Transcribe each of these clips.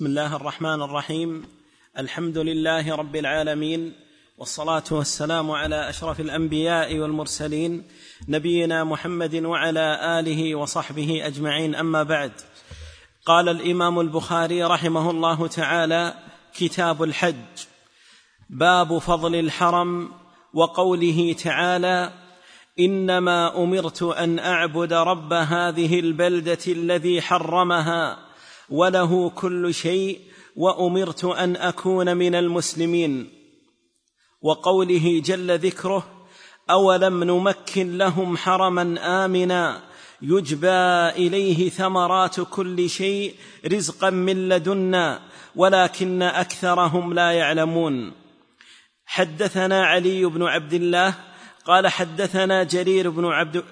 بسم الله الرحمن الرحيم. الحمد لله رب العالمين والصلاة والسلام على أشرف الأنبياء والمرسلين نبينا محمد وعلى آله وصحبه أجمعين. أما بعد قال الإمام البخاري رحمه الله تعالى كتاب الحج باب فضل الحرم وقوله تعالى إنما أمرت أن أعبد رب هذه البلدة الذي حرمها. وله كل شيء وأمرت أن أكون من المسلمين. وقوله جل ذكره أولم نمكن لهم حرما آمنا يجبى إليه ثمرات كل شيء رزقا من لدنا ولكن أكثرهم لا يعلمون. حدثنا علي بن عبد الله قال حدثنا جرير بن عبد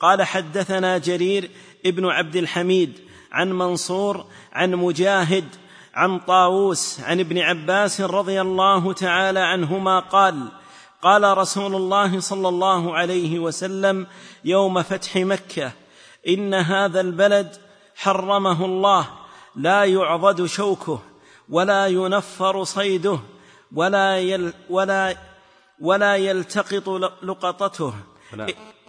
قال حدثنا جرير ابن عبد الحميد عن منصور عن مجاهد عن طاووس عن ابن عباس رضي الله تعالى عنهما قال قال رسول الله صلى الله عليه وسلم يوم فتح مكة إن هذا البلد حرمه الله لا يعضد شوكه ولا ينفر صيده ولا يل ولا ولا يلتقط لقطته. ولا,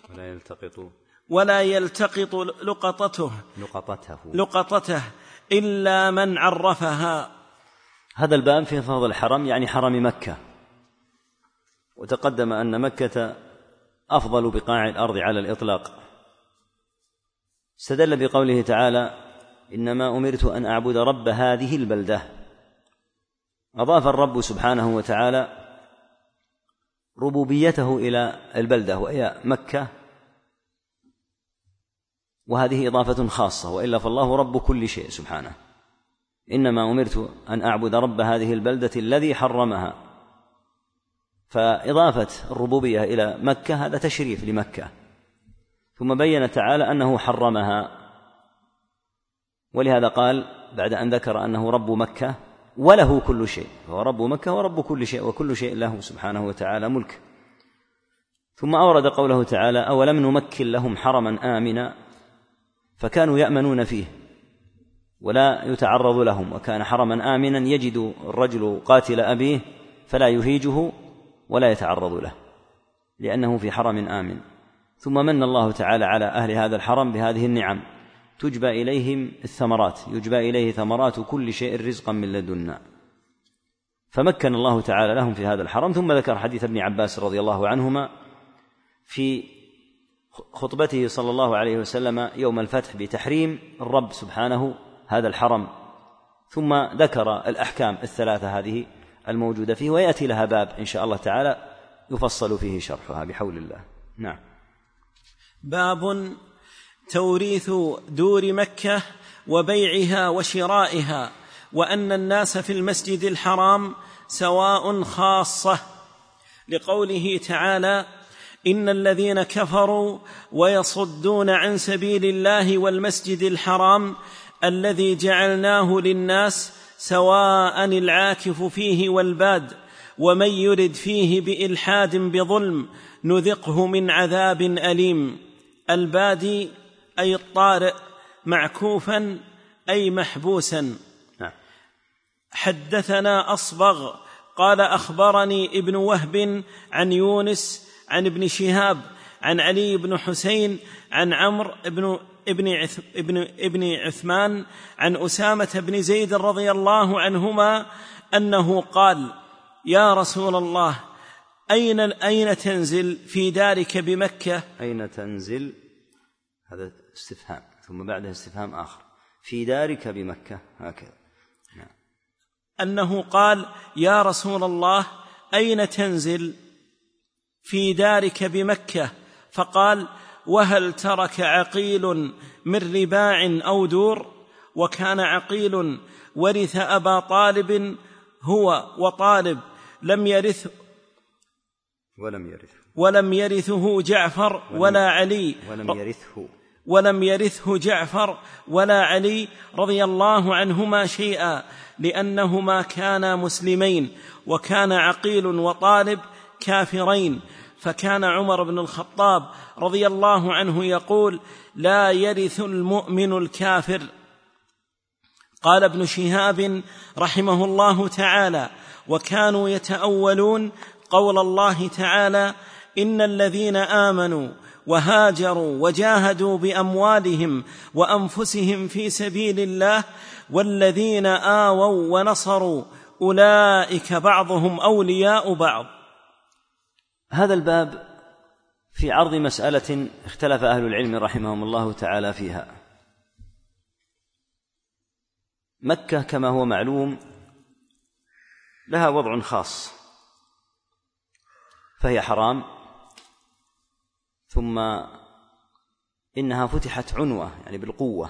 ولا يلتقط. ولا يلتقط لقطته. لقطته. لقطته إلا من عرفها. هذا الباب في فضل الحرم يعني حرم مكة. وتقدم أن مكة أفضل بقاع الأرض على الإطلاق. استدل بقوله تعالى إنما أمرت أن أعبد رب هذه البلدة. أضاف الرب سبحانه وتعالى ربوبيته إلى البلدة وهي مكة. وهذه إضافة خاصة وإلا فالله رب كل شيء سبحانه. إنما أمرت أن أعبد رب هذه البلدة الذي حرمها. فإضافة الربوبية إلى مكة هذا تشريف لمكة. ثم بين تعالى أنه حرمها. ولهذا قال بعد أن ذكر أنه رب مكة وله كل شيء. هو رب مكة ورب كل شيء وكل شيء له سبحانه وتعالى ملك. ثم أورد قوله تعالى أولم نمكن لهم حرما آمنا؟ فكانوا يأمنون فيه ولا يتعرض لهم وكان حرما آمنا يجد الرجل قاتل أبيه فلا يهيجه ولا يتعرض له لأنه في حرم آمن. ثم من الله تعالى على أهل هذا الحرم بهذه النعم. تجبى إليهم الثمرات يجبى إليه ثمرات كل شيء رزقا من لدنا. فمكن الله تعالى لهم في هذا الحرم. ثم ذكر حديث ابن عباس رضي الله عنهما في خطبته صلى الله عليه وسلم يوم الفتح بتحريم الرب سبحانه هذا الحرم. ثم ذكر الأحكام الثلاثة هذه الموجودة فيه ويأتي لها باب إن شاء الله تعالى يفصل فيه شرحها بحول الله. نعم. باب توريث دور مكة وبيعها وشرائها وأن الناس في المسجد الحرام سواء خاصة. لقوله تعالى إن الذين كفروا ويصدون عن سبيل الله والمسجد الحرام الذي جعلناه للناس سواء العاكف فيه والباد ومن يرد فيه بإلحاد بظلم نذقه من عذاب أليم البادي أي الطارئ معكوفا أي محبوسا نعم. حدثنا أصبغ قال أخبرني ابن وهب عن يونس عن ابن شهاب عن علي بن حسين عن عمرو بن ابن ابن ابن عثمان عن أسامة بن زيد رضي الله عنهما أنه قال يا رسول الله أين أين تنزل في دارك بمكة؟ أين تنزل؟ هذا استفهام ثم بعده استفهام آخر في دارك بمكة هكذا نعم. أنه قال يا رسول الله أين تنزل؟ في دارك بمكة فقال وهل ترك عقيل من رباع أو دور؟ وكان عقيل ورث أبا طالب هو وطالب لم يرث ولم يرث ولم يرثه جعفر ولا علي. ولم يرثه. ولم يرثه جعفر ولا علي رضي الله عنهما شيئا لأنهما كانا مسلمين وكان عقيل وطالب كافرين. فكان عمر بن الخطاب رضي الله عنه يقول لا يرث المؤمن الكافر. قال ابن شهاب رحمه الله تعالى وكانوا يتأولون قول الله تعالى إن الذين آمنوا وهاجروا وجاهدوا بأموالهم وأنفسهم في سبيل الله والذين آووا ونصروا أولئك بعضهم أولياء بعض. هذا الباب في عرض مسألة اختلف أهل العلم رحمهم الله تعالى فيها. مكة كما هو معلوم لها وضع خاص فهي حرام ثم إنها فتحت عنوة يعني بالقوة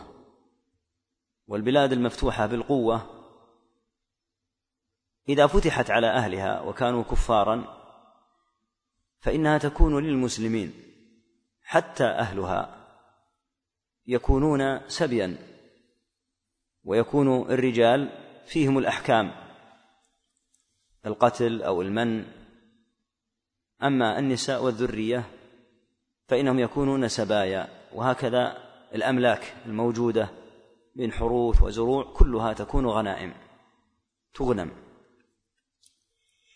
والبلاد المفتوحة بالقوة. إذا فتحت على أهلها وكانوا كفارا فإنها تكون للمسلمين حتى أهلها يكونون سبيا ويكون الرجال فيهم الأحكام القتل أو المن. أما النساء والذرية فإنهم يكونون سبايا وهكذا الأملاك الموجودة من حروث وزروع كلها تكون غنائم تغنم.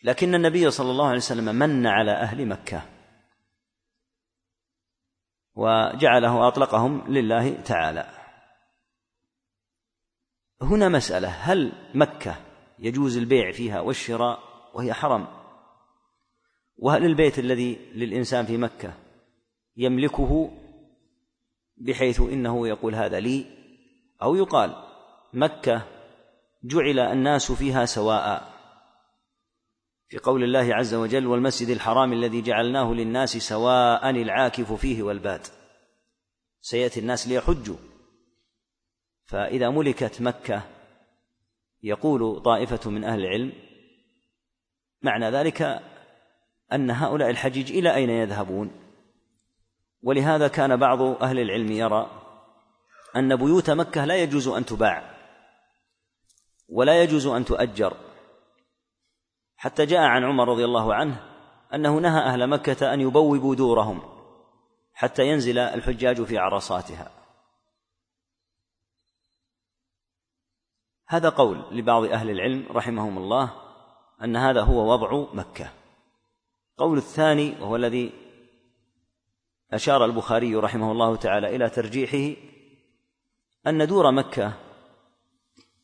لكن النبي صلى الله عليه وسلم من على أهل مكة وجعله أطلقهم لله تعالى. هنا مسألة هل مكة يجوز البيع فيها والشراء وهي حرم وهل البيت الذي للإنسان في مكة يملكه بحيث إنه يقول هذا لي؟ أو يقال مكة جعل الناس فيها سواء. في قول الله عز وجل والمسجد الحرام الذي جعلناه للناس سواء العاكف فيه والباد. سيأتي الناس ليحجوا. فإذا ملكت مكة يقول طائفة من أهل العلم معنى ذلك أن هؤلاء الحجيج إلى أين يذهبون؟ ولهذا كان بعض أهل العلم يرى أن بيوت مكة لا يجوز أن تباع ولا يجوز أن تؤجر. حتى جاء عن عمر رضي الله عنه أنه نهى أهل مكة أن يبوبوا دورهم حتى ينزل الحجاج في عرصاتها. هذا قول لبعض أهل العلم رحمهم الله أن هذا هو وضع مكة. قول الثاني وهو الذي أشار البخاري رحمه الله تعالى إلى ترجيحه أن دور مكة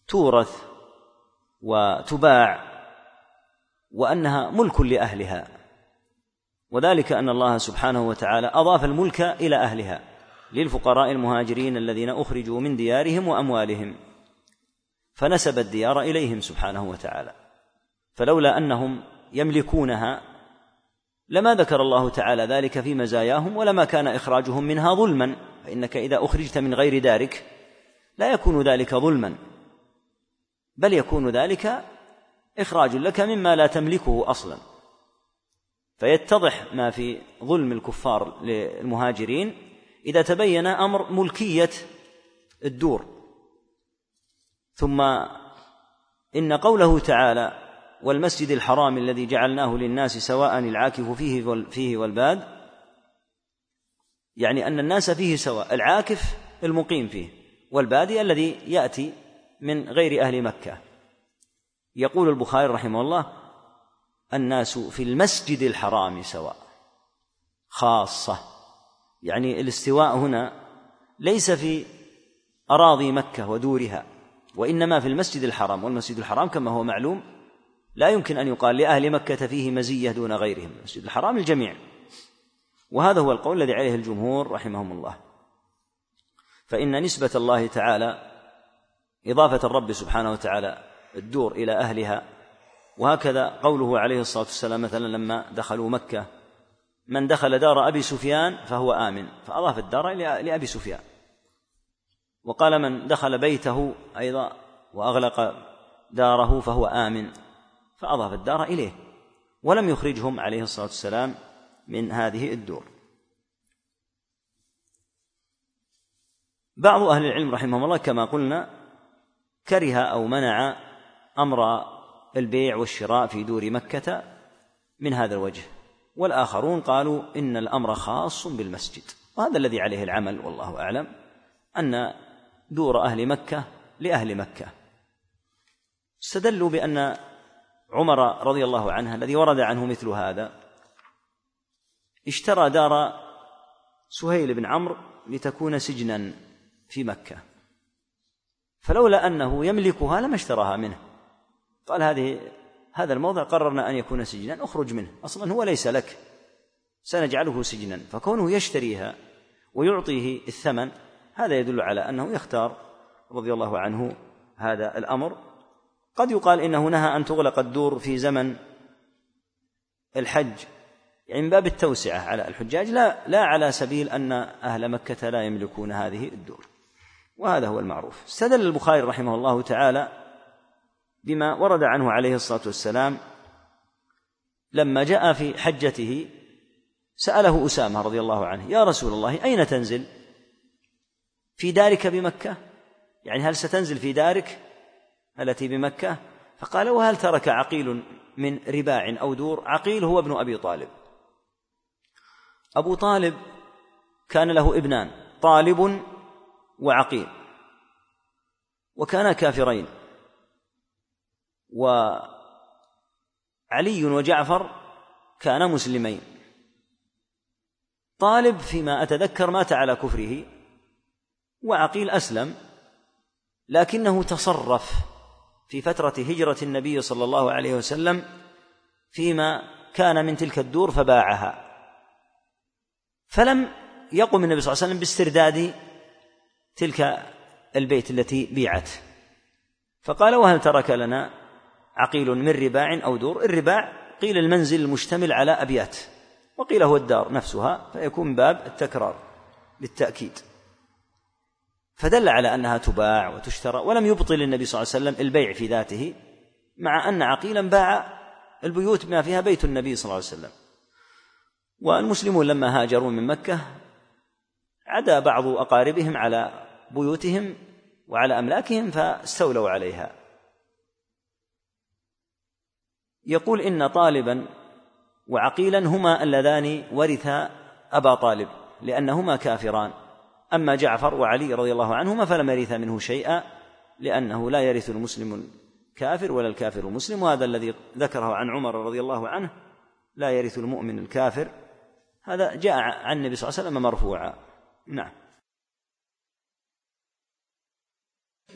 تورث وتباع وأنها ملك لأهلها. وذلك أن الله سبحانه وتعالى أضاف الملك إلى أهلها للفقراء المهاجرين الذين أخرجوا من ديارهم وأموالهم. فنسب الديار إليهم سبحانه وتعالى. فلولا أنهم يملكونها لما ذكر الله تعالى ذلك في مزاياهم ولما كان إخراجهم منها ظلما. فإنك إذا أخرجت من غير دارك لا يكون ذلك ظلما بل يكون ذلك إخراج لك مما لا تملكه أصلا. فيتضح ما في ظلم الكفار للمهاجرين إذا تبين أمر ملكية الدور. ثم إن قوله تعالى والمسجد الحرام الذي جعلناه للناس سواء العاكف فيه فيه والباد. يعني أن الناس فيه سواء العاكف المقيم فيه والبادي الذي يأتي من غير أهل مكة. يقول البخاري رحمه الله الناس في المسجد الحرام سواء خاصة يعني الاستواء هنا ليس في أراضي مكة ودورها وإنما في المسجد الحرام والمسجد الحرام كما هو معلوم لا يمكن أن يقال لأهل مكة فيه مزية دون غيرهم المسجد الحرام الجميع. وهذا هو القول الذي عليه الجمهور رحمهم الله. فإن نسبة الله تعالى إضافة الرب سبحانه وتعالى الدور إلى أهلها. وهكذا قوله عليه الصلاة والسلام مثلا لما دخلوا مكة من دخل دار أبي سفيان فهو آمن فأضاف الدار لأبي سفيان. وقال من دخل بيته أيضا وأغلق داره فهو آمن فأضاف الدار إليه. ولم يخرجهم عليه الصلاة والسلام من هذه الدور. بعض أهل العلم رحمهم الله كما قلنا كره أو منع أمر البيع والشراء في دور مكة من هذا الوجه. والآخرون قالوا إن الأمر خاص بالمسجد. وهذا الذي عليه العمل والله أعلم أن دور أهل مكة لأهل مكة. استدلوا بأن عمر رضي الله عنه الذي ورد عنه مثل هذا اشترى دار سهيل بن عمرو لتكون سجنا في مكة. فلولا أنه يملكها لما اشتراها منه. قال هذه هذا الموضع قررنا أن يكون سجنا اخرج منه. أصلا هو ليس لك. سنجعله سجنا. فكونه يشتريها ويعطيه الثمن هذا يدل على أنه يختار رضي الله عنه هذا الأمر. قد يقال إنه نهى أن تغلق الدور في زمن الحج يعني من باب التوسعة على الحجاج لا لا على سبيل أن أهل مكة لا يملكون هذه الدور. وهذا هو المعروف. استدل البخاري رحمه الله تعالى بما ورد عنه عليه الصلاة والسلام لما جاء في حجته سأله أسامة رضي الله عنه يا رسول الله أين تنزل؟ في دارك بمكة؟ يعني هل ستنزل في دارك التي بمكة؟ فقال وهل ترك عقيل من رباع أو دور؟ عقيل هو ابن أبي طالب. أبو طالب كان له ابنان طالب وعقيل وكانا كافرين. وعلي وجعفر كانا مسلمين. طالب فيما أتذكر مات على كفره وعقيل أسلم لكنه تصرف في فترة هجرة النبي صلى الله عليه وسلم فيما كان من تلك الدور فباعها. فلم يقم النبي صلى الله عليه وسلم باسترداد تلك البيت التي بيعت. فقال وهل ترك لنا عقيل من رباع أو دور. الرباع قيل المنزل المشتمل على أبيات. وقيل هو الدار نفسها فيكون باب التكرار للتأكيد. فدل على أنها تباع وتشترى ولم يبطل النبي صلى الله عليه وسلم البيع في ذاته مع أن عقيلا باع البيوت بما فيها بيت النبي صلى الله عليه وسلم. والمسلمون لما هاجروا من مكة عدا بعض أقاربهم على بيوتهم وعلى أملاكهم فاستولوا عليها. يقول إن طالبا وعقيلا هما اللذان ورثا أبا طالب لأنهما كافران. أما جعفر وعلي رضي الله عنهما فلم يرثا منه شيئا لأنه لا يرث المسلم الكافر ولا الكافر المسلم وهذا الذي ذكره عن عمر رضي الله عنه لا يرث المؤمن الكافر. هذا جاء عن النبي صلى الله عليه وسلم مرفوعا. نعم.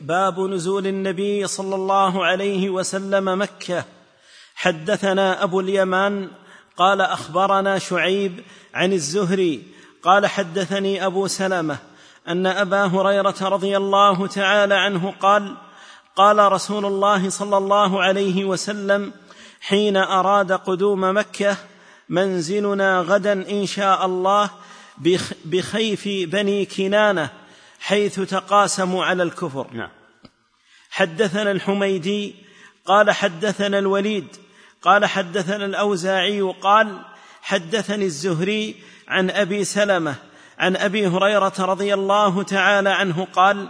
باب نزول النبي صلى الله عليه وسلم مكة. حدثنا أبو اليمان قال أخبرنا شعيب عن الزهري قال حدثني أبو سلمة أن أبا هريرة رضي الله تعالى عنه قال قال رسول الله صلى الله عليه وسلم حين أراد قدوم مكة منزلنا غدا إن شاء الله بخيف بني كنانة حيث تقاسموا على الكفر. نعم. حدثنا الحميدي قال حدثنا الوليد قال حدثنا الأوزاعي قال حدثني الزهري عن أبي سلمة عن أبي هريرة رضي الله تعالى عنه قال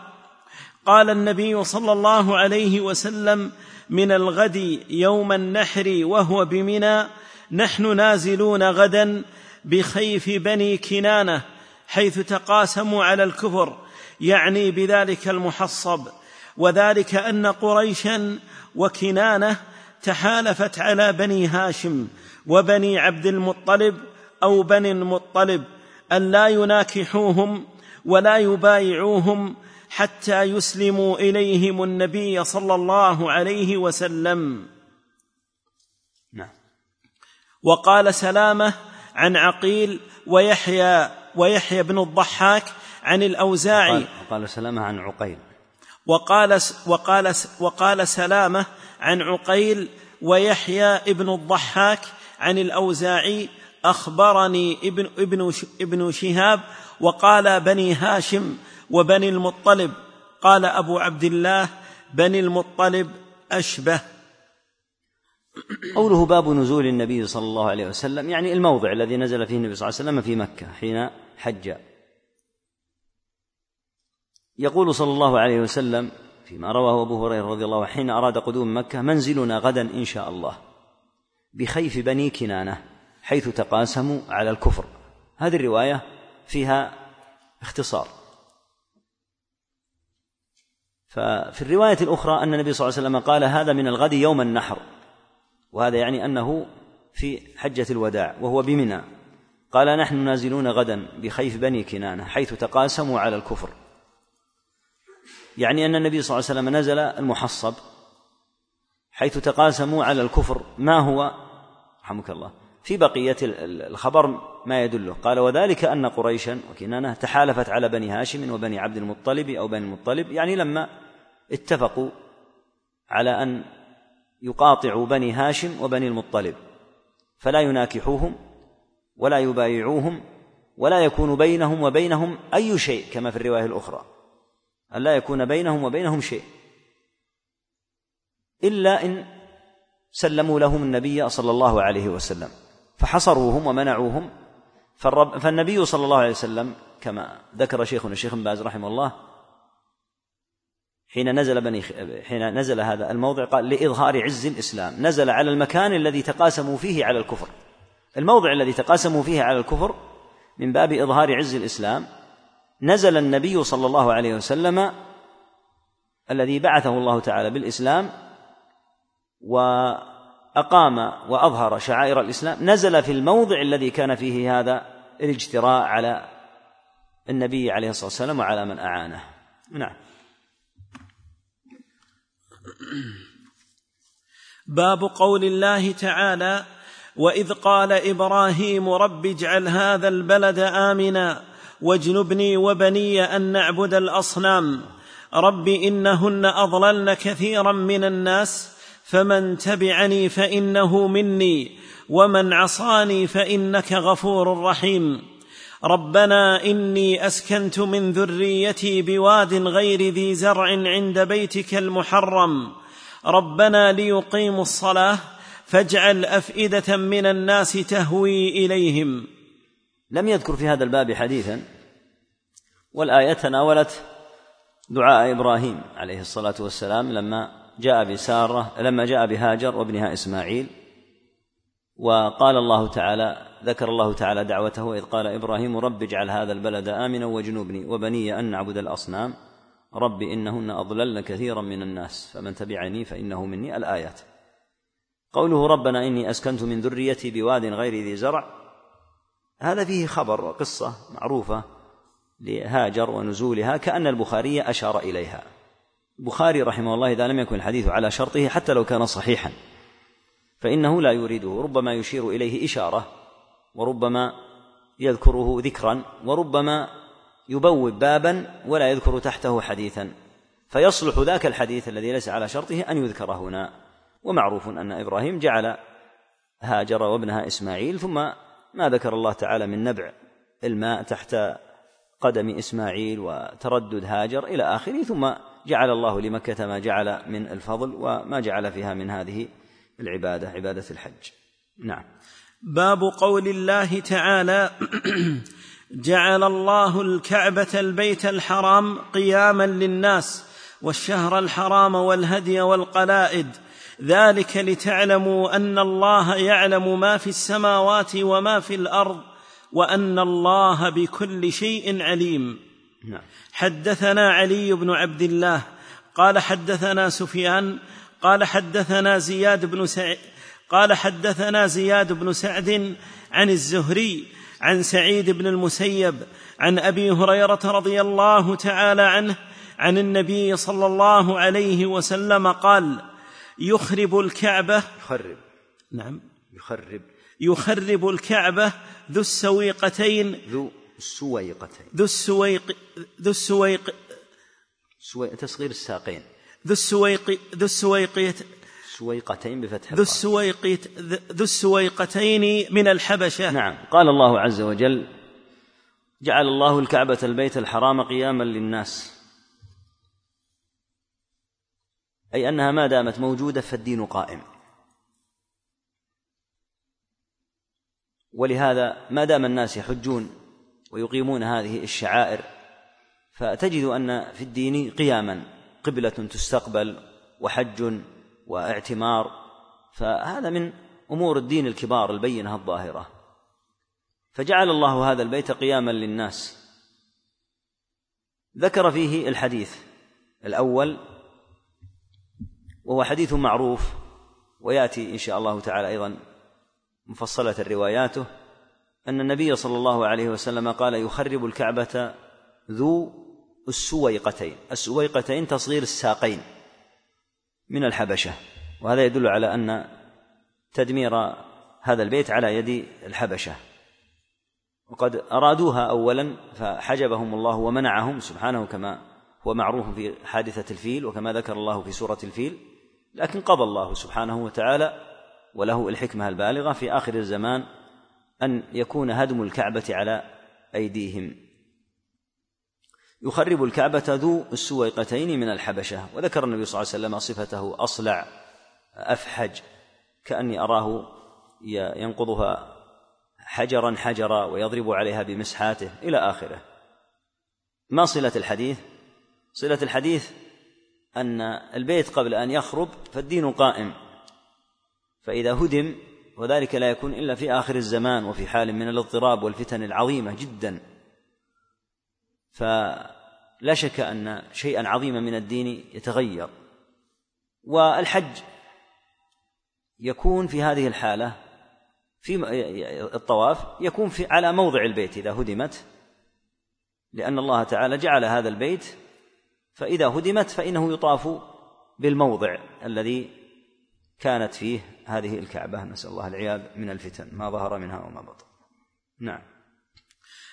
قال النبي صلى الله عليه وسلم من الغد يوم النحر وهو بمنى نحن نازلون غدا بخيف بني كنانة حيث تقاسموا على الكفر يعني بذلك المحصب وذلك أن قريشا وكنانة تحالفت على بني هاشم وبني عبد المطلب أو بني المطلب أن لا يناكحوهم ولا يبايعوهم حتى يسلموا إليهم النبي صلى الله عليه وسلم. نعم. وقال سلامة عن عقيل ويحيى ويحيى بن الضحاك عن الأوزاعي. وقال سلامة عن عقيل. وقال وقال وقال سلامة عن عقيل ويحيى ابن الضحاك عن الأوزاعي أخبرني ابن ابن ابن شهاب وقال بني هاشم وبني المطلب قال أبو عبد الله بني المطلب أشبه. قوله باب نزول النبي صلى الله عليه وسلم يعني الموضع الذي نزل فيه النبي صلى الله عليه وسلم في مكة حين حج. يقول صلى الله عليه وسلم فيما رواه أبو هريرة رضي الله عنه حين أراد قدوم مكة منزلنا غدا إن شاء الله بخيف بني كنانة حيث تقاسموا على الكفر. هذه الرواية فيها اختصار. ففي الرواية الأخرى أن النبي صلى الله عليه وسلم قال هذا من الغد يوم النحر وهذا يعني أنه في حجة الوداع وهو بمنى. قال نحن نازلون غدا بخيف بني كنانة حيث تقاسموا على الكفر. يعني أن النبي صلى الله عليه وسلم نزل المحصب حيث تقاسموا على الكفر ما هو؟ رحمك الله. في بقية الخبر ما يدله. قال وذلك أن قريشا وكنانة تحالفت على بني هاشم وبني عبد المطلب أو بني المطلب يعني لما اتفقوا على أن يقاطعوا بني هاشم وبني المطلب فلا يناكحوهم ولا يبايعوهم ولا يكون بينهم وبينهم أي شيء كما في الرواية الأخرى. أن لا يكون بينهم وبينهم شيء. إلا إن سلموا لهم النبي صلى الله عليه وسلم فحصروهم ومنعوهم فالرب فالنبي صلى الله عليه وسلم كما ذكر شيخنا الشيخ بن باز رحمه الله حين نزل بني حين نزل هذا الموضع قال لإظهار عز الإسلام نزل على المكان الذي تقاسموا فيه على الكفر. الموضع الذي تقاسموا فيه على الكفر من باب إظهار عز الإسلام نزل النبي صلى الله عليه وسلم الذي بعثه الله تعالى بالإسلام وأقام وأظهر شعائر الإسلام نزل في الموضع الذي كان فيه هذا الاجتراء على النبي عليه الصلاة والسلام وعلى من أعانه. نعم. باب قول الله تعالى وإذ قال إبراهيم رب اجعل هذا البلد آمنا واجنبني وبني أن نعبد الأصنام. رب إنهن أضللن كثيرا من الناس فمن تبعني فإنه مني ومن عصاني فإنك غفور رحيم. ربنا إني أسكنت من ذريتي بواد غير ذي زرع عند بيتك المحرم. ربنا ليقيموا الصلاة فاجعل أفئدة من الناس تهوي إليهم. لم يذكر في هذا الباب حديثا والآية تناولت دعاء إبراهيم عليه الصلاة والسلام لما جاء بسارة لما جاء بهاجر وابنها إسماعيل. وقال الله تعالى ذكر الله تعالى دعوته إذ قال إبراهيم رب اجعل هذا البلد آمنا واجنبني وبني أن نعبد الأصنام. رب إنهن أضللن كثيرا من الناس فمن تبعني فإنه مني الآيات. قوله ربنا إني أسكنت من ذريتي بواد غير ذي زرع هذا فيه خبر قصه معروفة. لهاجر ونزولها كأن البخاري أشار إليها. البخاري رحمه الله إذا لم يكن الحديث على شرطه حتى لو كان صحيحا. فإنه لا يريده ربما يشير إليه إشارة وربما يذكره ذكرا وربما يبوب بابا ولا يذكر تحته حديثا. فيصلح ذاك الحديث الذي ليس على شرطه أن يذكر هنا. ومعروف أن إبراهيم جعل هاجر وابنها إسماعيل ثم ما ذكر الله تعالى من نبع الماء تحت قدم إسماعيل وتردد هاجر إلى آخره ثم جعل الله لمكة ما جعل من الفضل وما جعل فيها من هذه العبادة عبادة الحج. نعم. باب قول الله تعالى جعل الله الكعبة البيت الحرام قياما للناس والشهر الحرام والهدي والقلائد. ذلك لتعلموا أن الله يعلم ما في السماوات وما في الأرض وأن الله بكل شيء عليم. نعم. حدثنا علي بن عبد الله قال حدثنا سفيان قال حدثنا زياد بن سعيد قال حدثنا زياد بن سعد عن الزهري عن سعيد بن المسيب عن أبي هريرة رضي الله تعالى عنه عن النبي صلى الله عليه وسلم قال يخرب الكعبة. يخرب. نعم. يخرب. يخرب الكعبة ذو السويقتين. ذو السويقتين. ذو السويق ذو السويق سوي... تصغير الساقين. ذو السويق ذو السويقية سويقتين بفتح ذو السويقية ذو السويقتين من الحبشة. نعم. قال الله عز وجل جعل الله الكعبة البيت الحرام قياما للناس. أي أنها ما دامت موجودة فالدين قائم. ولهذا ما دام الناس يحجون ويقيمون هذه الشعائر فتجد أن في الدين قياما قبلة تستقبل وحج واعتمار فهذا من أمور الدين الكبار البينة الظاهرة. فجعل الله هذا البيت قياما للناس. ذكر فيه الحديث الأول وهو حديث معروف ويأتي إن شاء الله تعالى أيضا مفصلة رواياته أن النبي صلى الله عليه وسلم قال يخرب الكعبة ذو السويقتين. السويقتين تصغير الساقين من الحبشة. وهذا يدل على أن تدمير هذا البيت على يد الحبشة. وقد أرادوها أولا فحجبهم الله ومنعهم سبحانه كما هو معروف في حادثة الفيل وكما ذكر الله في سورة الفيل لكن قضى الله سبحانه وتعالى وله الحكمة البالغة في آخر الزمان أن يكون هدم الكعبة على أيديهم. يخرب الكعبة ذو السويقتين من الحبشة وذكر النبي صلى الله عليه وسلم صفته أصلع أفحج كأني أراه ينقضها حجرا حجرا ويضرب عليها بمسحاته إلى آخره. ما صلة الحديث؟ صلة الحديث أن البيت قبل أن يخرب فالدين قائم. فإذا هدم وذلك لا يكون إلا في آخر الزمان وفي حال من الاضطراب والفتن العظيمة جدا. فلا شك أن شيئا عظيما من الدين يتغير. والحج يكون في هذه الحالة في الطواف يكون في على موضع البيت إذا هدمت لأن الله تعالى جعل هذا البيت فإذا هدمت فإنه يطاف بالموضع الذي كانت فيه هذه الكعبة نسأل الله العياذ من الفتن ما ظهر منها وما بطن. نعم.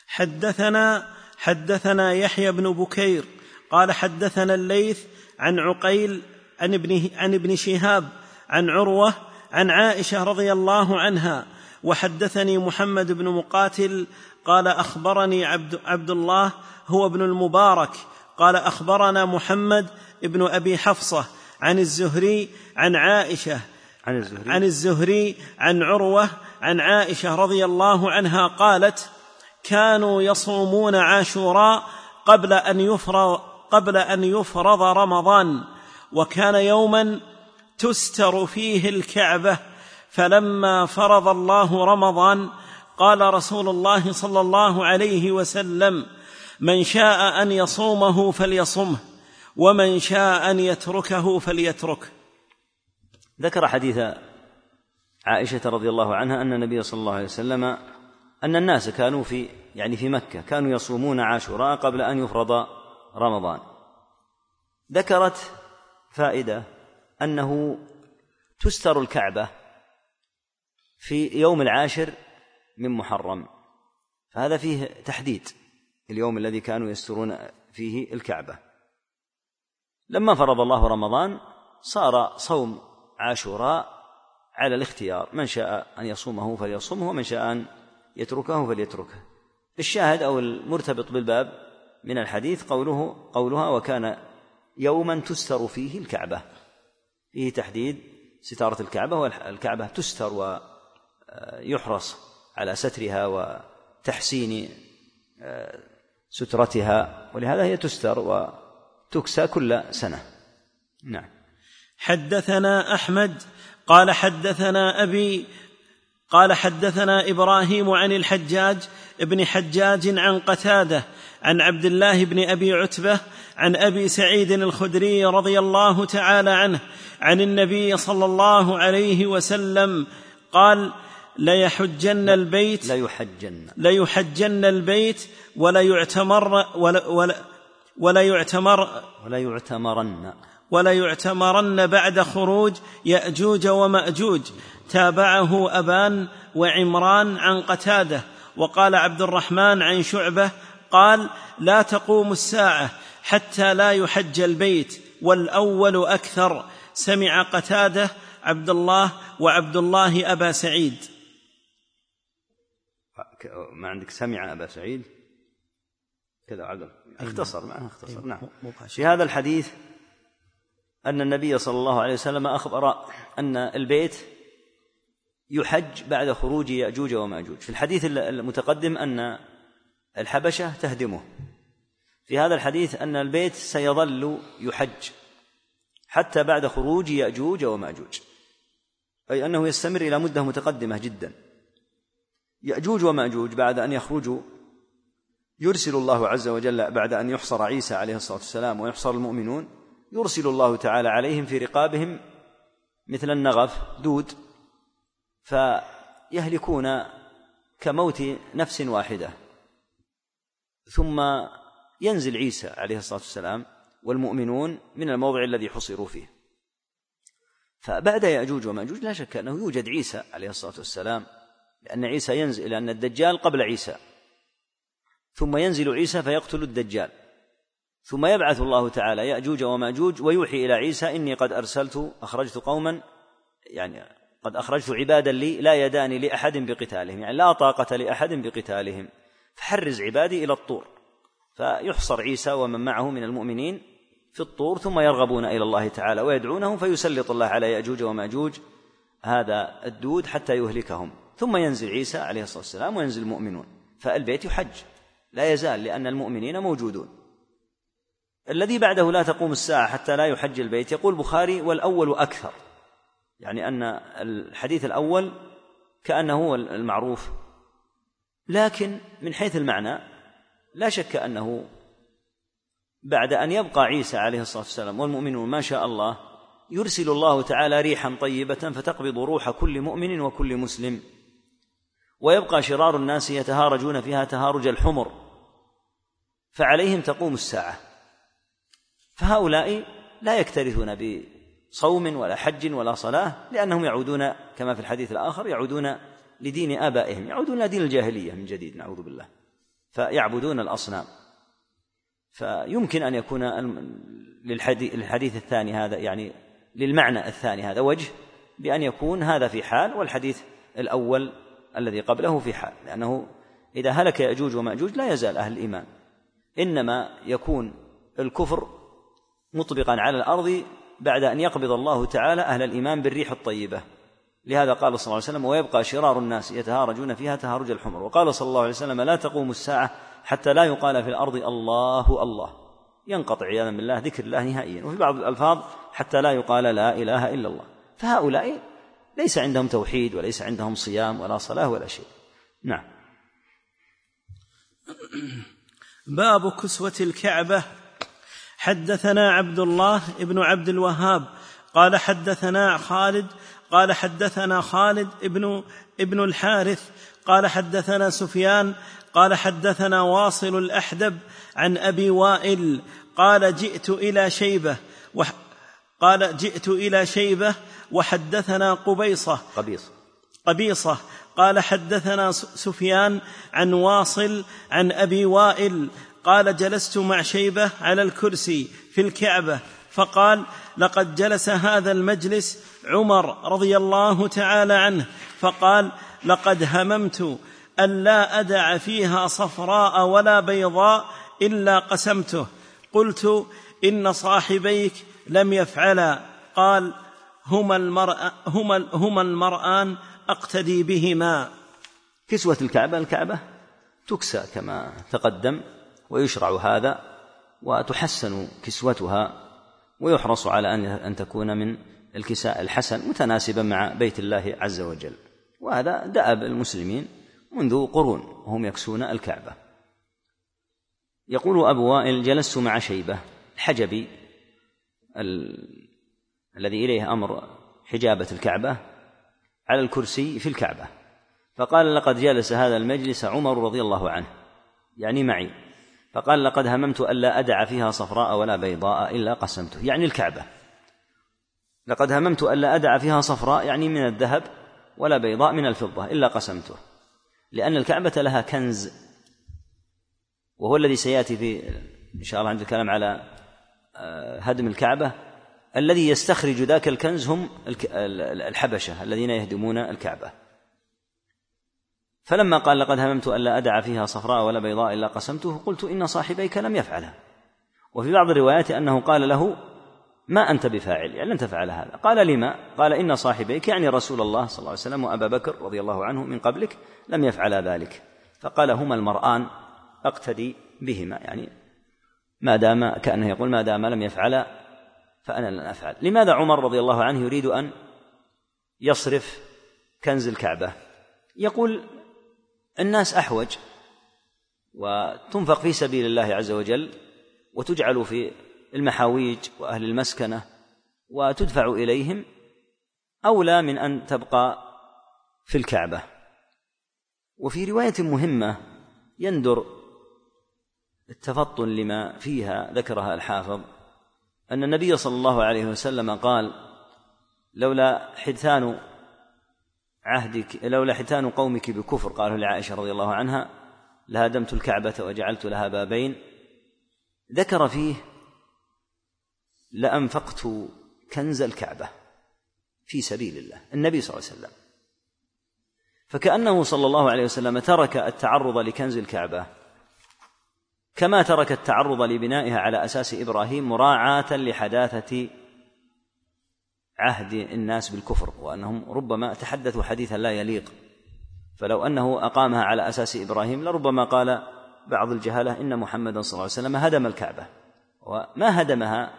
حدثنا حدثنا يحيى بن بكير قال حدثنا الليث عن عقيل عن ابن عن ابن شهاب عن عروة عن عائشة رضي الله عنها وحدثني محمد بن مقاتل قال أخبرني عبد, عبد الله هو ابن المبارك قال أخبرنا محمد ابن أبي حفصة عن الزهري عن عائشة عن الزهري. عن الزهري عن عروة عن عائشة رضي الله عنها قالت كانوا يصومون عاشوراء قبل أن يفرض قبل أن يفرض رمضان وكان يوما تستر فيه الكعبة فلما فرض الله رمضان قال رسول الله صلى الله عليه وسلم من شاء أن يصومه فليصمه ومن شاء أن يتركه فليتركه ذكر حديث عائشة رضي الله عنها أن النبي صلى الله عليه وسلم أن الناس كانوا في يعني في مكة كانوا يصومون عاشوراء قبل أن يفرض رمضان. ذكرت فائدة أنه تستر الكعبة في يوم العاشر من محرم. فهذا فيه تحديد اليوم الذي كانوا يسترون فيه الكعبة. لما فرض الله رمضان صار صوم عاشوراء على الاختيار. من شاء أن يصومه فليصومه ومن شاء أن يتركه فليتركه. الشاهد أو المرتبط بالباب من الحديث قوله قولها وكان يوما تستر فيه الكعبة. فيه تحديد ستارة الكعبة والكعبة تستر ويحرص على سترها وتحسين سترتها ولهذا هي تستر وتكسى كل سنة. نعم. حدثنا أحمد قال حدثنا أبي قال حدثنا إبراهيم عن الحجاج ابن حجاج عن قتادة عن عبد الله بن أبي عتبة عن أبي سعيد الخدري رضي الله تعالى عنه عن النبي صلى الله عليه وسلم قال ليحجن البيت ليحجن. ليحجن البيت ولا يعتمر ولا ولا ولا يعتمر ولا يعتمرن ولا يعتمرن بعد خروج يأجوج ومأجوج. تابعه أبان وعمران عن قتادة وقال عبد الرحمن عن شعبة قال لا تقوم الساعة حتى لا يحج البيت والأول أكثر. سمع قتادة عبد الله وعبد الله أبا سعيد. ما عندك سمع أبا سعيد؟ كذا عقل. اختصر معناه اختصر. نعم. في هذا الحديث أن النبي صلى الله عليه وسلم أخبر أن البيت يحج بعد خروج يأجوج ومأجوج. في الحديث المتقدم أن الحبشة تهدمه. في هذا الحديث أن البيت سيظل يحج حتى بعد خروج يأجوج ومأجوج. أي أنه يستمر إلى مدة متقدمة جدا. يأجوج ومأجوج بعد أن يخرجوا يرسل الله عز وجل بعد أن يحصر عيسى عليه الصلاة والسلام ويحصر المؤمنون يرسل الله تعالى عليهم في رقابهم مثل النغف دود فيهلكون كموت نفس واحدة. ثم ينزل عيسى عليه الصلاة والسلام والمؤمنون من الموضع الذي حصروا فيه. فبعد يأجوج ومأجوج لا شك أنه يوجد عيسى عليه الصلاة والسلام لأن عيسى ينزل لأن الدجال قبل عيسى. ثم ينزل عيسى فيقتل الدجال. ثم يبعث الله تعالى يأجوج ومأجوج ويوحي إلى عيسى إني قد أرسلت أخرجت قوما يعني قد أخرجت عبادا لي لا يدان لأحد بقتالهم يعني لا طاقة لأحد بقتالهم. فحرز عبادي إلى الطور. فيحصر عيسى ومن معه من المؤمنين في الطور ثم يرغبون إلى الله تعالى ويدعونهم فيسلط الله على يأجوج ومأجوج هذا الدود حتى يهلكهم. ثم ينزل عيسى عليه الصلاة والسلام وينزل المؤمنون. فالبيت يحج. لا يزال لأن المؤمنين موجودون. الذي بعده لا تقوم الساعة حتى لا يحج البيت. يقول البخاري والأول أكثر. يعني أن الحديث الأول كأنه هو المعروف. لكن من حيث المعنى لا شك أنه بعد أن يبقى عيسى عليه الصلاة والسلام والمؤمنون ما شاء الله يرسل الله تعالى ريحا طيبة فتقبض روح كل مؤمن وكل مسلم. ويبقى شرار الناس يتهارجون فيها تهارج الحمر. فعليهم تقوم الساعة. فهؤلاء لا يكترثون بصوم ولا حج ولا صلاة لأنهم يعودون كما في الحديث الآخر يعودون لدين آبائهم يعودون لدين الجاهلية من جديد نعوذ بالله. فيعبدون الأصنام. فيمكن أن يكون للحديث الثاني هذا يعني للمعنى الثاني هذا وجه بأن يكون هذا في حال والحديث الأول الذي قبله في حال لأنه إذا هلك يأجوج ومأجوج لا يزال أهل الإيمان. إنما يكون الكفر مطبقا على الأرض بعد أن يقبض الله تعالى أهل الإيمان بالريح الطيبة. لهذا قال صلى الله عليه وسلم ويبقى شرار الناس يتهارجون فيها تهارج الحمر. وقال صلى الله عليه وسلم لا تقوم الساعة حتى لا يقال في الأرض الله الله. ينقطع عياذا بالله ذكر الله نهائيا. وفي بعض الألفاظ حتى لا يقال لا إله إلا الله. فهؤلاء ليس عندهم توحيد وليس عندهم صيام ولا صلاة ولا شيء. نعم. باب كسوة الكعبة. حدثنا عبد الله بن عبد الوهاب قال حدثنا خالد قال حدثنا خالد ابن ابن الحارث قال حدثنا سفيان قال حدثنا واصل الأحدب عن أبي وائل قال جئت إلى شيبة وح قال جئت إلى شيبة وحدثنا قبيصة. قبيصة. قبيصة. قال حدثنا سفيان عن واصل عن أبي وائل قال جلست مع شيبة على الكرسي في الكعبة فقال لقد جلس هذا المجلس عمر رضي الله تعالى عنه فقال لقد هممت أن لا أدع فيها صفراء ولا بيضاء إلا قسمته قلت إن صاحبيك لم يفعلا قال هما المرأ هما, هما المرآن أقتدي بهما. كسوة الكعبة الكعبة تكسى كما تقدم. ويشرع هذا وتحسن كسوتها ويحرص على أن أن تكون من الكساء الحسن متناسبا مع بيت الله عز وجل. وهذا دأب المسلمين منذ قرون وهم يكسون الكعبة. يقول أبو وائل جلست مع شيبة الحجبي ال... الذي إليه أمر حجابة الكعبة على الكرسي في الكعبة. فقال لقد جلس هذا المجلس عمر رضي الله عنه يعني معي. فقال لقد هممت ألا أدع فيها صفراء ولا بيضاء إلا قسمته. يعني الكعبة. لقد هممت ألا أدع فيها صفراء يعني من الذهب ولا بيضاء من الفضة إلا قسمته. لأن الكعبة لها كنز وهو الذي سيأتي في إن شاء الله عند الكلام على آه، هدم الكعبة. الذي يستخرج ذاك الكنز هم الحبشة الذين يهدمون الكعبة. فلما قال لقد هممت ألا أدع فيها صفراء ولا بيضاء إلا قسمته قلت إن صاحبيك لم يفعلها. وفي بعض الروايات أنه قال له ما أنت بفاعل؟ يعني لن تفعل هذا. قال لما؟ قال إن صاحبيك يعني رسول الله صلى الله عليه وسلم وأبا بكر رضي الله عنه من قبلك لم يفعلا ذلك. فقال هما المرآن أقتدي بهما. يعني ما دام كأنه يقول ما دام لم يفعلا فأنا لن أفعل. لماذا عمر رضي الله عنه يريد أن يصرف كنز الكعبة؟ يقول الناس أحوج وتنفق في سبيل الله عز وجل وتجعل في المحاويج وأهل المسكنة وتدفع إليهم أولى من أن تبقى في الكعبة. وفي رواية مهمة يندر التفطن لما فيها ذكرها الحافظ أن النبي صلى الله عليه وسلم قال لولا حدثان عهدك لولا حدثان قومك بكفر قاله لعائشة رضي الله عنها لهدمت الكعبة وجعلت لها بابين. ذكر فيه لأنفقت كنز الكعبة في سبيل الله النبي صلى الله عليه وسلم. فكأنه صلى الله عليه وسلم ترك التعرض لكنز الكعبة كما ترك التعرض لبنائها على أساس إبراهيم مراعاة لحداثة عهد الناس بالكفر وأنهم ربما تحدثوا حديثا لا يليق. فلو أنه أقامها على أساس إبراهيم لربما قال بعض الجهلة إن محمدا صلى الله عليه وسلم هدم الكعبة وما هدمها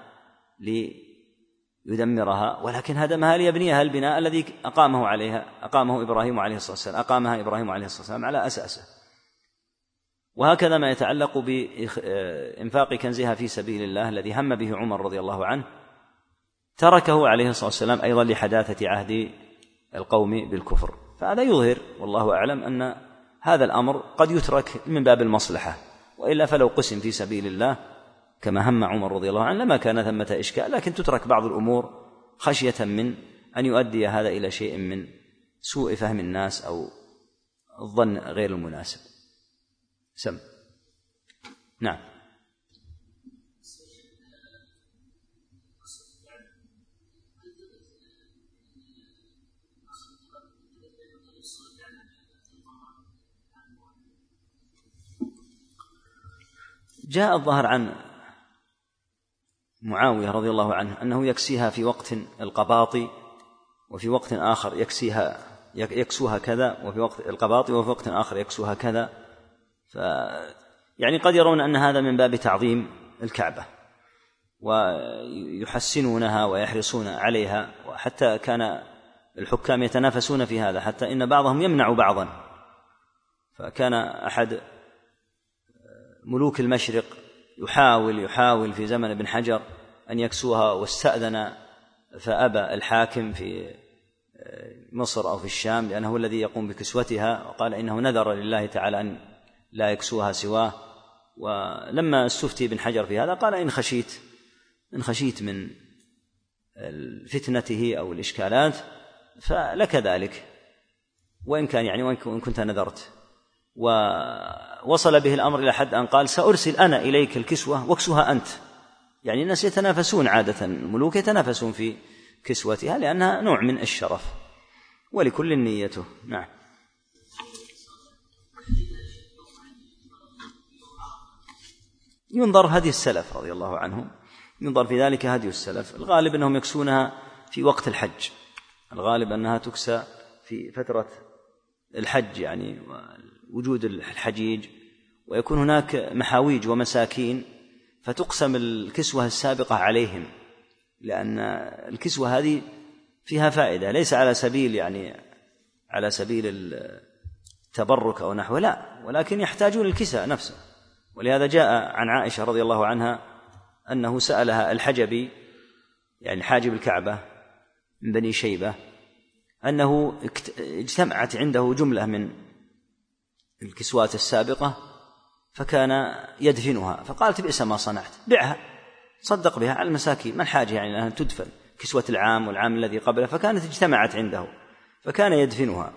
ليدمرها ولكن هدمها ليبنيها البناء الذي أقامه عليها أقامه إبراهيم عليه الصلاة والسلام أقامها إبراهيم عليه الصلاة والسلام على أساسه. وهكذا ما يتعلق بإنفاق كنزها في سبيل الله الذي هم به عمر رضي الله عنه تركه عليه الصلاة والسلام أيضا لحداثة عهد القوم بالكفر. فهذا يظهر والله أعلم أن هذا الأمر قد يترك من باب المصلحة وإلا فلو قسم في سبيل الله كما هم عمر رضي الله عنه لما كان ثمة إشكال لكن تترك بعض الأمور خشية من أن يؤدي هذا إلى شيء من سوء فهم الناس أو الظن غير المناسب. سم. نعم. جاء الظاهر عن معاوية رضي الله عنه أنه يكسيها في وقت القباط وفي وقت آخر يكسيها يكسوها كذا وفي وقت القباط وفي وقت آخر يكسوها كذا. ف يعني قد يرون أن هذا من باب تعظيم الكعبة ويحسنونها ويحرصون عليها وحتى كان الحكام يتنافسون في هذا حتى إن بعضهم يمنع بعضا. فكان أحد ملوك المشرق يحاول يحاول في زمن ابن حجر أن يكسوها واستأذن فأبى الحاكم في آه، مصر أو في الشام لأنه هو الذي يقوم بكسوتها وقال إنه نذر لله تعالى أن لا يكسوها سواه. ولما استفتي ابن حجر في هذا قال إن خشيت إن خشيت من فتنته أو الإشكالات فلك ذلك وإن كان يعني وإن كنت نذرت. ووصل به الأمر إلى حد أن قال سأرسل أنا إليك الكسوة واكسوها أنت. يعني الناس يتنافسون عادة الملوك يتنافسون في كسوتها لأنها نوع من الشرف. ولكل نيته. نعم. ينظر هدي السلف رضي الله عنهم. ينظر في ذلك هدي السلف. الغالب أنهم يكسونها في وقت الحج. الغالب أنها تكسى في فترة الحج يعني وجود الحجيج ويكون هناك محاويج ومساكين فتقسم الكسوة السابقة عليهم لأن الكسوة هذه فيها فائدة ليس على سبيل يعني على سبيل التبرك أو نحوه لا ولكن يحتاجون الكساء نفسه. ولهذا جاء عن عائشة رضي الله عنها أنه سألها الحجبي يعني حاجب الكعبة من بني شيبة أنه اجتمعت عنده جملة من الكسوات السابقة فكان يدفنها. فقالت بئس ما صنعت. بعها صدق بها على المساكين. ما الحاجة يعني أنها تدفن؟ كسوة العام والعام الذي قبله فكانت اجتمعت عنده فكان يدفنها.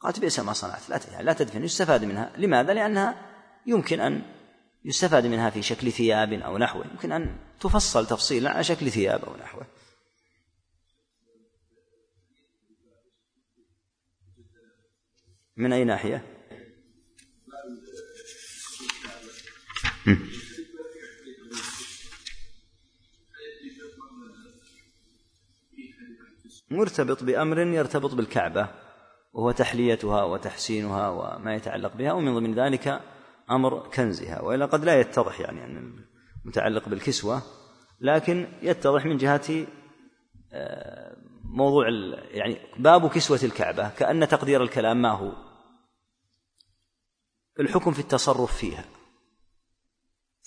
قالت بئس ما صنعت. لا لا تدفن يستفاد منها. لماذا؟ لأنها يمكن أن يستفاد منها في شكل ثياب أو نحوه. يمكن أن تفصل تفصيلا على شكل ثياب أو نحوه. من أي ناحية؟ مرتبط بأمر يرتبط بالكعبة وهو تحليتها وتحسينها وما يتعلق بها ومن ضمن ذلك أمر كنزها وإلا قد لا يتضح يعني أن المتعلق بالكسوة لكن يتضح من جهة آه، موضوع يعني باب كسوة الكعبة كأن تقدير الكلام ما هو؟ الحكم في التصرف فيها.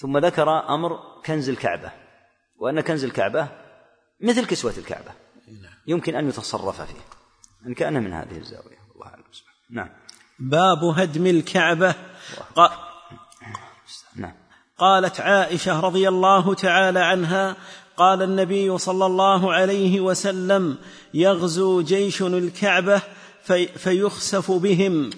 ثم ذكر أمر كنز الكعبة وأن كنز الكعبة مثل كسوة الكعبة. يمكن أن يتصرف فيه إن كان من هذه الزاوية. الله أعلم. نعم. باب هدم الكعبة. ق... نعم. قالت عائشة رضي الله تعالى عنها قال النبي صلى الله عليه وسلم يغزو جيش الكعبة في فيخسف بهم.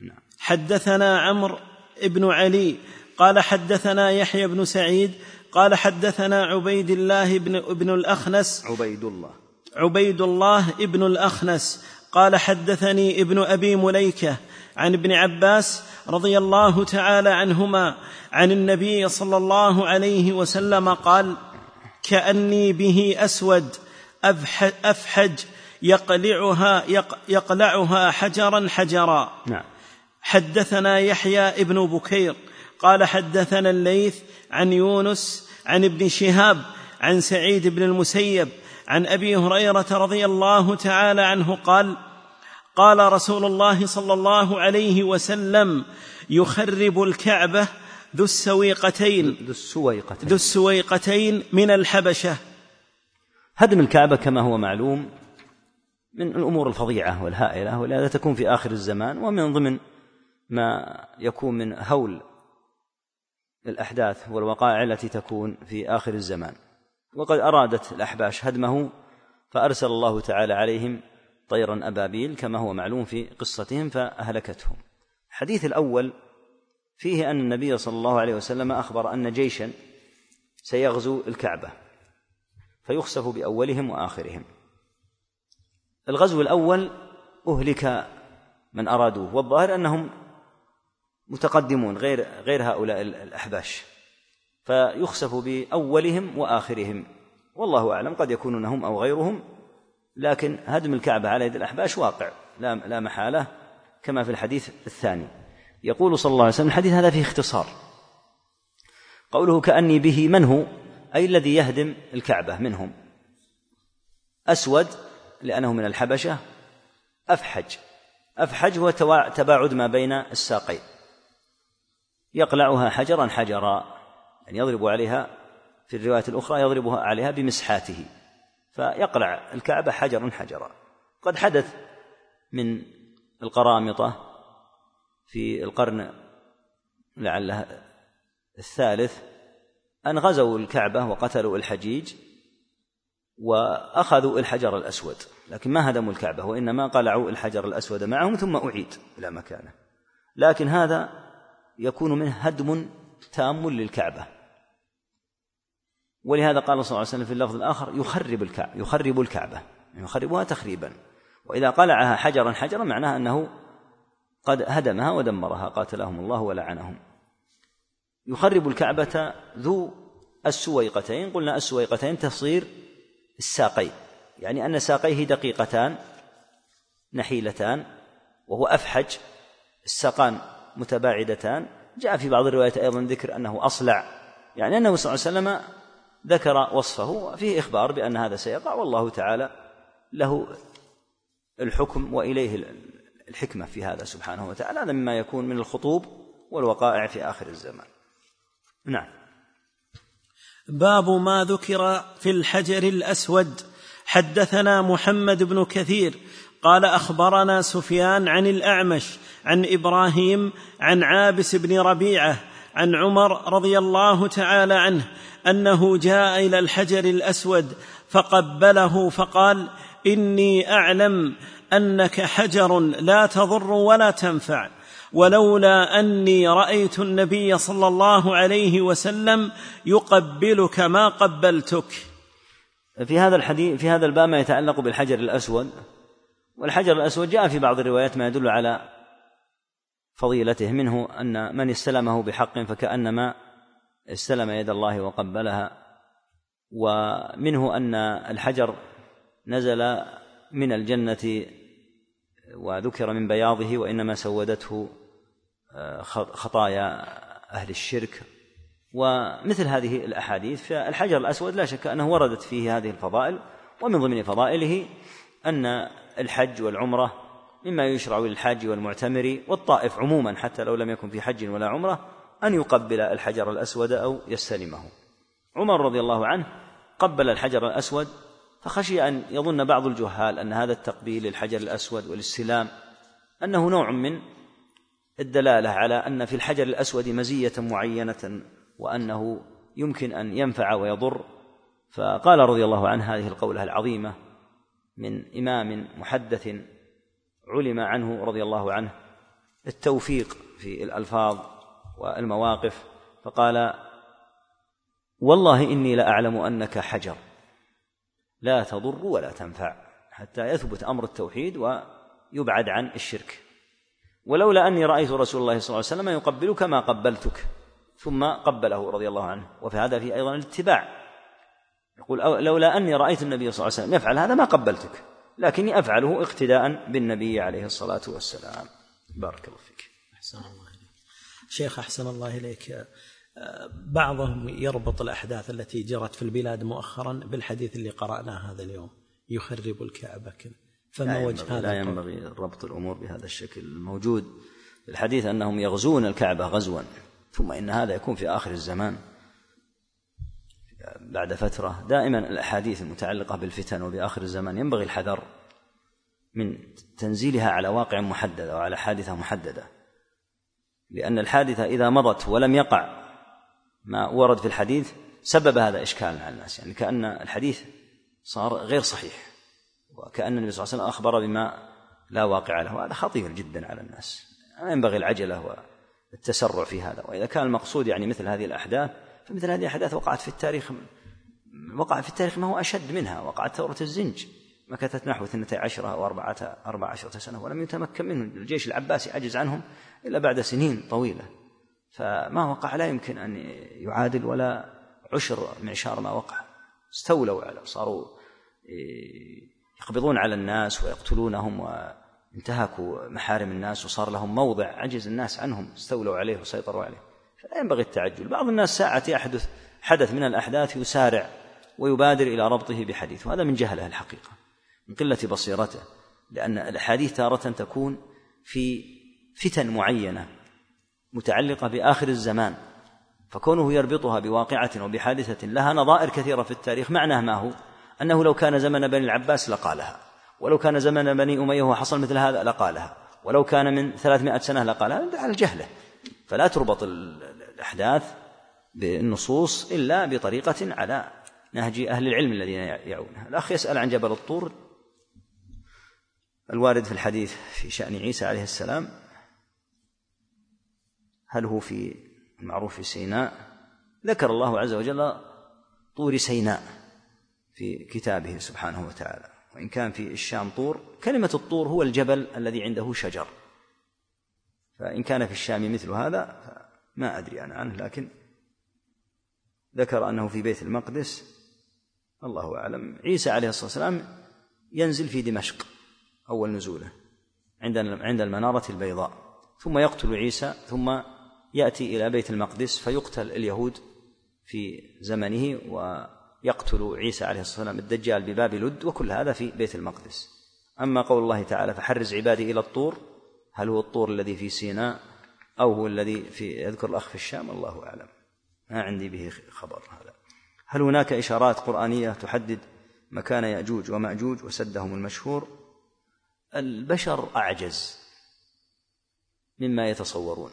نعم. حدثنا عمرو بن علي قال حدثنا يحيى بن سعيد قال حدثنا عبيد الله بن ابن الأخنس. عبيد الله. عبيد الله ابن الأخنس. قال حدثني ابن أبي مليكة عن ابن عباس رضي الله تعالى عنهما عن النبي صلى الله عليه وسلم قال كأني به أسود أفحج يقلعها يقلعها حجرا حجرا. نعم. حدثنا يحيى ابن بكير قال حدثنا الليث عن يونس عن ابن شهاب عن سعيد بن المسيب عن أبي هريرة رضي الله تعالى عنه قال قال رسول الله صلى الله عليه وسلم يخرب الكعبة ذو السويقتين. ذو السويقتين. ذو السويقتين من الحبشة. هدم الكعبة كما هو معلوم من الأمور الفظيعة والهائلة ولهذا تكون في آخر الزمان ومن ضمن ما يكون من هول الأحداث والوقائع التي تكون في آخر الزمان. وقد أرادت الأحباش هدمه فأرسل الله تعالى عليهم طيرا أبابيل كما هو معلوم في قصتهم فأهلكتهم. الحديث الأول فيه أن النبي صلى الله عليه وسلم أخبر أن جيشا سيغزو الكعبة فيخسف بأولهم وآخرهم. الغزو الأول أهلك من أرادوه والظاهر أنهم متقدمون غير غير هؤلاء الأحباش. فيخسف بأولهم وآخرهم. والله أعلم قد يكونون هم أو غيرهم لكن هدم الكعبة على يد الأحباش واقع. لا لا محالة كما في الحديث الثاني. يقول صلى الله عليه وسلم الحديث هذا فيه اختصار. قوله كأني به من هو؟ أي الذي يهدم الكعبة منهم. أسود لأنه من الحبشة. أفحج. أفحج هو تباعد ما بين الساقين. يقلعها حجرا حجرا يعني يضرب عليها في الرواية الأخرى يضربها عليها بمسحاته فيقلع الكعبة حجرا حجرا. قد حدث من القرامطة في القرن لعله الثالث أن غزوا الكعبة وقتلوا الحجيج وأخذوا الحجر الأسود لكن ما هدموا الكعبة وإنما قلعوا الحجر الأسود معهم ثم أعيد إلى مكانه. لكن هذا يكون منه هدم تام للكعبة. ولهذا قال صلى الله عليه وسلم في اللفظ الآخر يخرب الكعبة يخرب الكعبة. يخربها تخريبا. وإذا قلعها حجرا حجرا معناه أنه قد هدمها ودمرها قاتلهم الله ولعنهم. يخرب الكعبة ذو السويقتين. قلنا السويقتين تصير الساقين يعني أن ساقيه دقيقتان نحيلتان وهو أفحج الساقان متباعدتان. جاء في بعض الروايات أيضا ذكر أنه أصلع. يعني أنه صلى الله عليه وسلم ذكر وصفه وفيه إخبار بأن هذا سيقع والله تعالى له الحكم وإليه الحكمة في هذا سبحانه وتعالى. هذا مما يكون من الخطوب والوقائع في آخر الزمان. نعم. باب ما ذكر في الحجر الأسود. حدثنا محمد بن كثير قال أخبرنا سفيان عن الأعمش عن إبراهيم عن عابس بن ربيعة عن عمر رضي الله تعالى عنه أنه جاء إلى الحجر الأسود فقبله فقال إني أعلم أنك حجر لا تضر ولا تنفع ولولا أني رأيت النبي صلى الله عليه وسلم يقبلك ما قبلتك. في هذا الحديث في هذا الباب ما يتعلق بالحجر الأسود والحجر الأسود جاء في بعض الروايات ما يدل على فضيلته منه أن من استلمه بحق فكأنما استلم يد الله وقبلها ومنه أن الحجر نزل من الجنة وذكر من بياضه وإنما سودته آه، خطايا أهل الشرك. ومثل هذه الأحاديث فالحجر الأسود لا شك أنه وردت فيه هذه الفضائل ومن ضمن فضائله أن الحج والعمرة مما يشرع للحاج والمعتمر والطائف عموما حتى لو لم يكن في حج ولا عمرة أن يقبل الحجر الأسود أو يستلمه. عمر رضي الله عنه قبل الحجر الأسود فخشي أن يظن بعض الجهال أن هذا التقبيل للحجر الأسود والاستلام أنه نوع من الدلالة على أن في الحجر الأسود مزية معينة وأنه يمكن أن ينفع ويضر. فقال رضي الله عنه هذه القولة العظيمة من إمام محدث علم عنه رضي الله عنه التوفيق في الألفاظ والمواقف فقال والله إني لأعلم أنك حجر لا تضر ولا تنفع حتى يثبت أمر التوحيد ويبعد عن الشرك. ولولا أني رأيت رسول الله صلى الله عليه وسلم يقبلك ما قبلتك ثم قبله رضي الله عنه. وفي هذا في أيضا الاتباع. يقول لولا أني رأيت النبي صلى الله عليه وسلم يفعل هذا ما قبلتك لكني أفعله اقتداء بالنبي عليه الصلاة والسلام. بارك الله فيك. أحسن الله إليك. شيخ أحسن الله إليك. بعضهم يربط الأحداث التي جرت في البلاد مؤخرا بالحديث اللي قرأناه هذا اليوم. يخرب الكعبة فما وجه هذا لا ينبغي ربط الأمور بهذا الشكل الموجود. الحديث أنهم يغزون الكعبة غزوا ثم إن هذا يكون في آخر الزمان. بعد فترة دائما الأحاديث المتعلقة بالفتن وبآخر الزمان ينبغي الحذر من تنزيلها على واقع محدد أو على حادثة محددة. لأن الحادثة إذا مضت ولم يقع ما ورد في الحديث سبب هذا إشكال على الناس. يعني كأن الحديث صار غير صحيح وكأن النبي صلى الله عليه وسلم أخبر بما لا واقع له. هذا خطير جدا على الناس. ما ينبغي العجلة والتسرع في هذا. وإذا كان المقصود يعني مثل هذه الأحداث فمثل هذه الأحداث وقعت في التاريخ وقع في التاريخ ما هو أشد منها وقعت ثورة الزنج مكثت نحو اثنتي عشرة أو أربعة أربع عشرة سنة ولم يتمكن منه. الجيش العباسي عجز عنهم إلا بعد سنين طويلة. فما وقع لا يمكن أن يعادل ولا عشر معشار ما وقع. استولوا على صاروا يقبضون على الناس ويقتلونهم وانتهكوا محارم الناس وصار لهم موضع عجز الناس عنهم. استولوا عليه وسيطروا عليه. فلا ينبغي التعجل. بعض الناس ساعة يحدث حدث من الأحداث يسارع ويبادر إلى ربطه بحديث وهذا من جهله الحقيقة من قلة بصيرته لأن الأحاديث تارة تكون في فتن معينة متعلقة بآخر الزمان فكونه يربطها بواقعة وبحادثة لها نظائر كثيرة في التاريخ معناه ما هو؟ أنه لو كان زمن بني العباس لقالها ولو كان زمن بني أمية وحصل مثل هذا لقالها ولو كان من ثلاثمائة سنة لقالها على جهله. فلا تربط الأحداث بالنصوص إلا بطريقة على نهج أهل العلم الذين يعونها. الأخ يسأل عن جبل الطور الوارد في الحديث في شأن عيسى عليه السلام. هل هو في المعروف في سيناء؟ ذكر الله عز وجل طور سيناء في كتابه سبحانه وتعالى. وإن كان في الشام طور كلمة الطور هو الجبل الذي عنده شجر. فإن كان في الشام مثل هذا ما أدري أنا عنه لكن ذكر أنه في بيت المقدس الله أعلم. عيسى عليه الصلاة والسلام ينزل في دمشق أول نزوله عند عند المنارة البيضاء. ثم يقتل عيسى ثم يأتي إلى بيت المقدس فيقتل اليهود في زمنه ويقتل عيسى عليه الصلاة والسلام الدجال بباب لد وكل هذا في بيت المقدس. أما قول الله تعالى فحرز عبادي إلى الطور هل هو الطور الذي في سيناء أو هو الذي في يذكر الأخ في الشام؟ الله أعلم. ما عندي به خبر هذا. هل هناك إشارات قرآنية تحدد مكان يأجوج ومأجوج وسدهم المشهور؟ البشر أعجز مما يتصورون.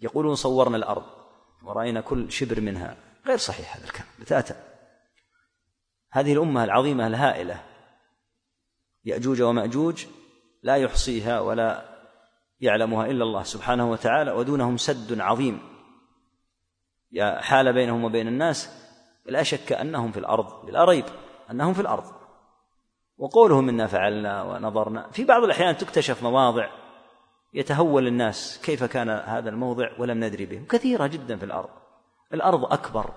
يقولون صورنا الأرض ورأينا كل شبر منها. غير صحيح هذا الكلام بتاتا. هذه الأمة العظيمة الهائلة يأجوج ومأجوج لا يحصيها ولا يعلمها إلا الله سبحانه وتعالى ودونهم سد عظيم. حال بينهم وبين الناس لا شك أنهم في الأرض بلا ريب أنهم في الأرض. وقولهم إنا فعلنا ونظرنا. في بعض الأحيان تكتشف مواضع يتهول الناس كيف كان هذا الموضع ولم ندري به كثيرة جدا في الأرض. الأرض أكبر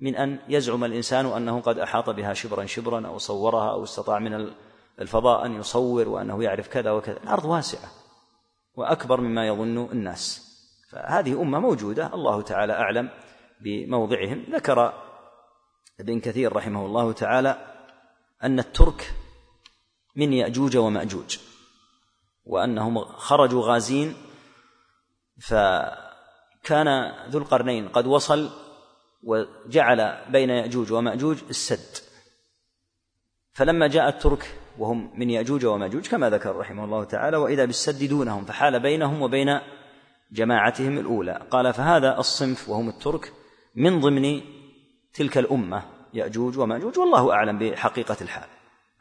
من أن يزعم الإنسان أنه قد أحاط بها شبرا شبرا أو صورها أو استطاع من الفضاء أن يصور وأنه يعرف كذا وكذا. الأرض واسعة وأكبر مما يظن الناس. فهذه أمة موجودة الله تعالى أعلم بموضعهم. ذكر ابن كثير رحمه الله تعالى أن الترك من يأجوج ومأجوج وأنهم خرجوا غازين فكان ذو القرنين قد وصل وجعل بين يأجوج ومأجوج السد. فلما جاء الترك وهم من يأجوج ومأجوج كما ذكر رحمه الله تعالى وإذا بالسد دونهم فحال بينهم وبين جماعتهم الأولى. قال فهذا الصنف وهم الترك من ضمن تلك الأمة يأجوج ومأجوج والله أعلم بحقيقة الحال.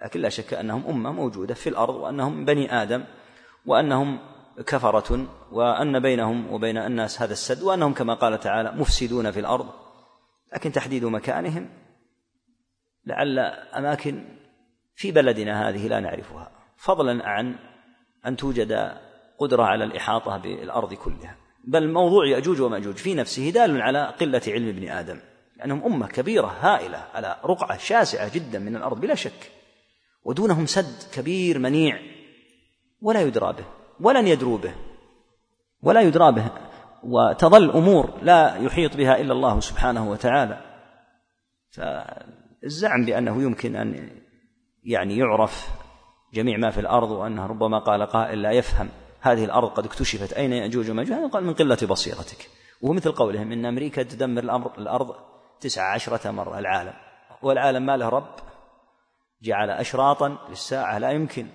لكن لا شك أنهم أمة موجودة في الأرض وأنهم بني آدم وأنهم كفرة وأن بينهم وبين الناس هذا السد وأنهم كما قال تعالى مفسدون في الأرض. لكن تحديد مكانهم لعل أماكن في بلدنا هذه لا نعرفها. فضلا عن أن توجد قدرة على الإحاطة بالأرض كلها. بل موضوع يأجوج ومأجوج في نفسه دال على قلة علم ابن آدم. لأنهم أمة كبيرة هائلة على رقعة شاسعة جدا من الأرض بلا شك. ودونهم سد كبير منيع. ولا يدرى به ولن يدروا به ولا يدرى به. وتظل أمور لا يحيط بها إلا الله سبحانه وتعالى. فالزعم بأنه يمكن أن يعني يعرف جميع ما في الأرض وأنه ربما قال قائل لا يفهم هذه الأرض قد اكتشفت أين يأجوج ومأجوج. قال من قلة بصيرتك. وهو مثل قولهم إن أمريكا تدمر الامر الأرض تسعة عشرة مرة العالم. والعالم ما له رب؟ جعل أشراطا للساعة لا يمكن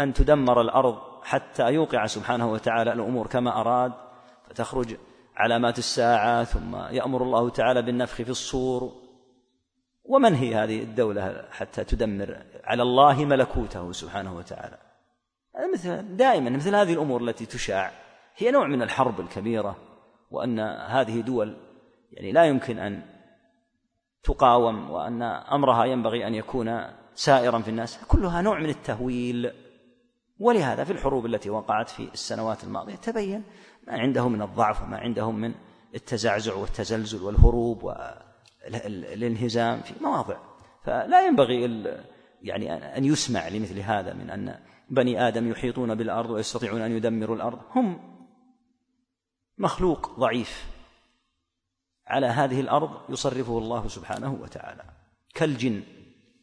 أن تدمر الأرض حتى يوقع سبحانه وتعالى الأمور كما أراد. فتخرج علامات الساعة ثم يأمر الله تعالى بالنفخ في الصور. ومن هي هذه الدولة حتى تدمر على الله ملكوته سبحانه وتعالى؟ مثل دائما مثل هذه الأمور التي تشاع. هي نوع من الحرب الكبيرة وأن هذه دول يعني لا يمكن أن تقاوم وأن أمرها ينبغي أن يكون سائرا في الناس. كلها نوع من التهويل. ولهذا في الحروب التي وقعت في السنوات الماضية تبين ما عندهم من الضعف وما عندهم من التزعزع والتزلزل والهروب والانهزام في مواضع. فلا ينبغي يعني أن يسمع لمثل هذا من أن بني آدم يحيطون بالأرض ويستطيعون أن يدمروا الأرض. هم مخلوق ضعيف. على هذه الأرض يصرفه الله سبحانه وتعالى. كالجن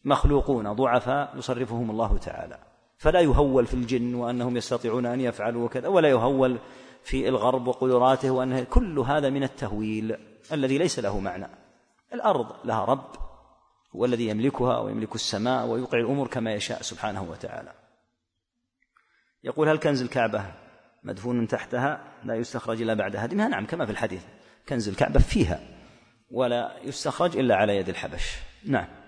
مخلوقون ضعفاء يصرفهم الله تعالى. فلا يهول في الجن وأنهم يستطيعون أن يفعلوا وكذا ولا يهول في الغرب وقدراته وأنه كل هذا من التهويل الذي ليس له معنى. الأرض لها رب هو الذي يملكها ويملك السماء ويوقع الأمور كما يشاء سبحانه وتعالى. يقول هل كنز الكعبة مدفون تحتها؟ لا يستخرج إلا بعد هدمها نعم كما في الحديث كنز الكعبة فيها ولا يستخرج إلا على يد الحبش. نعم.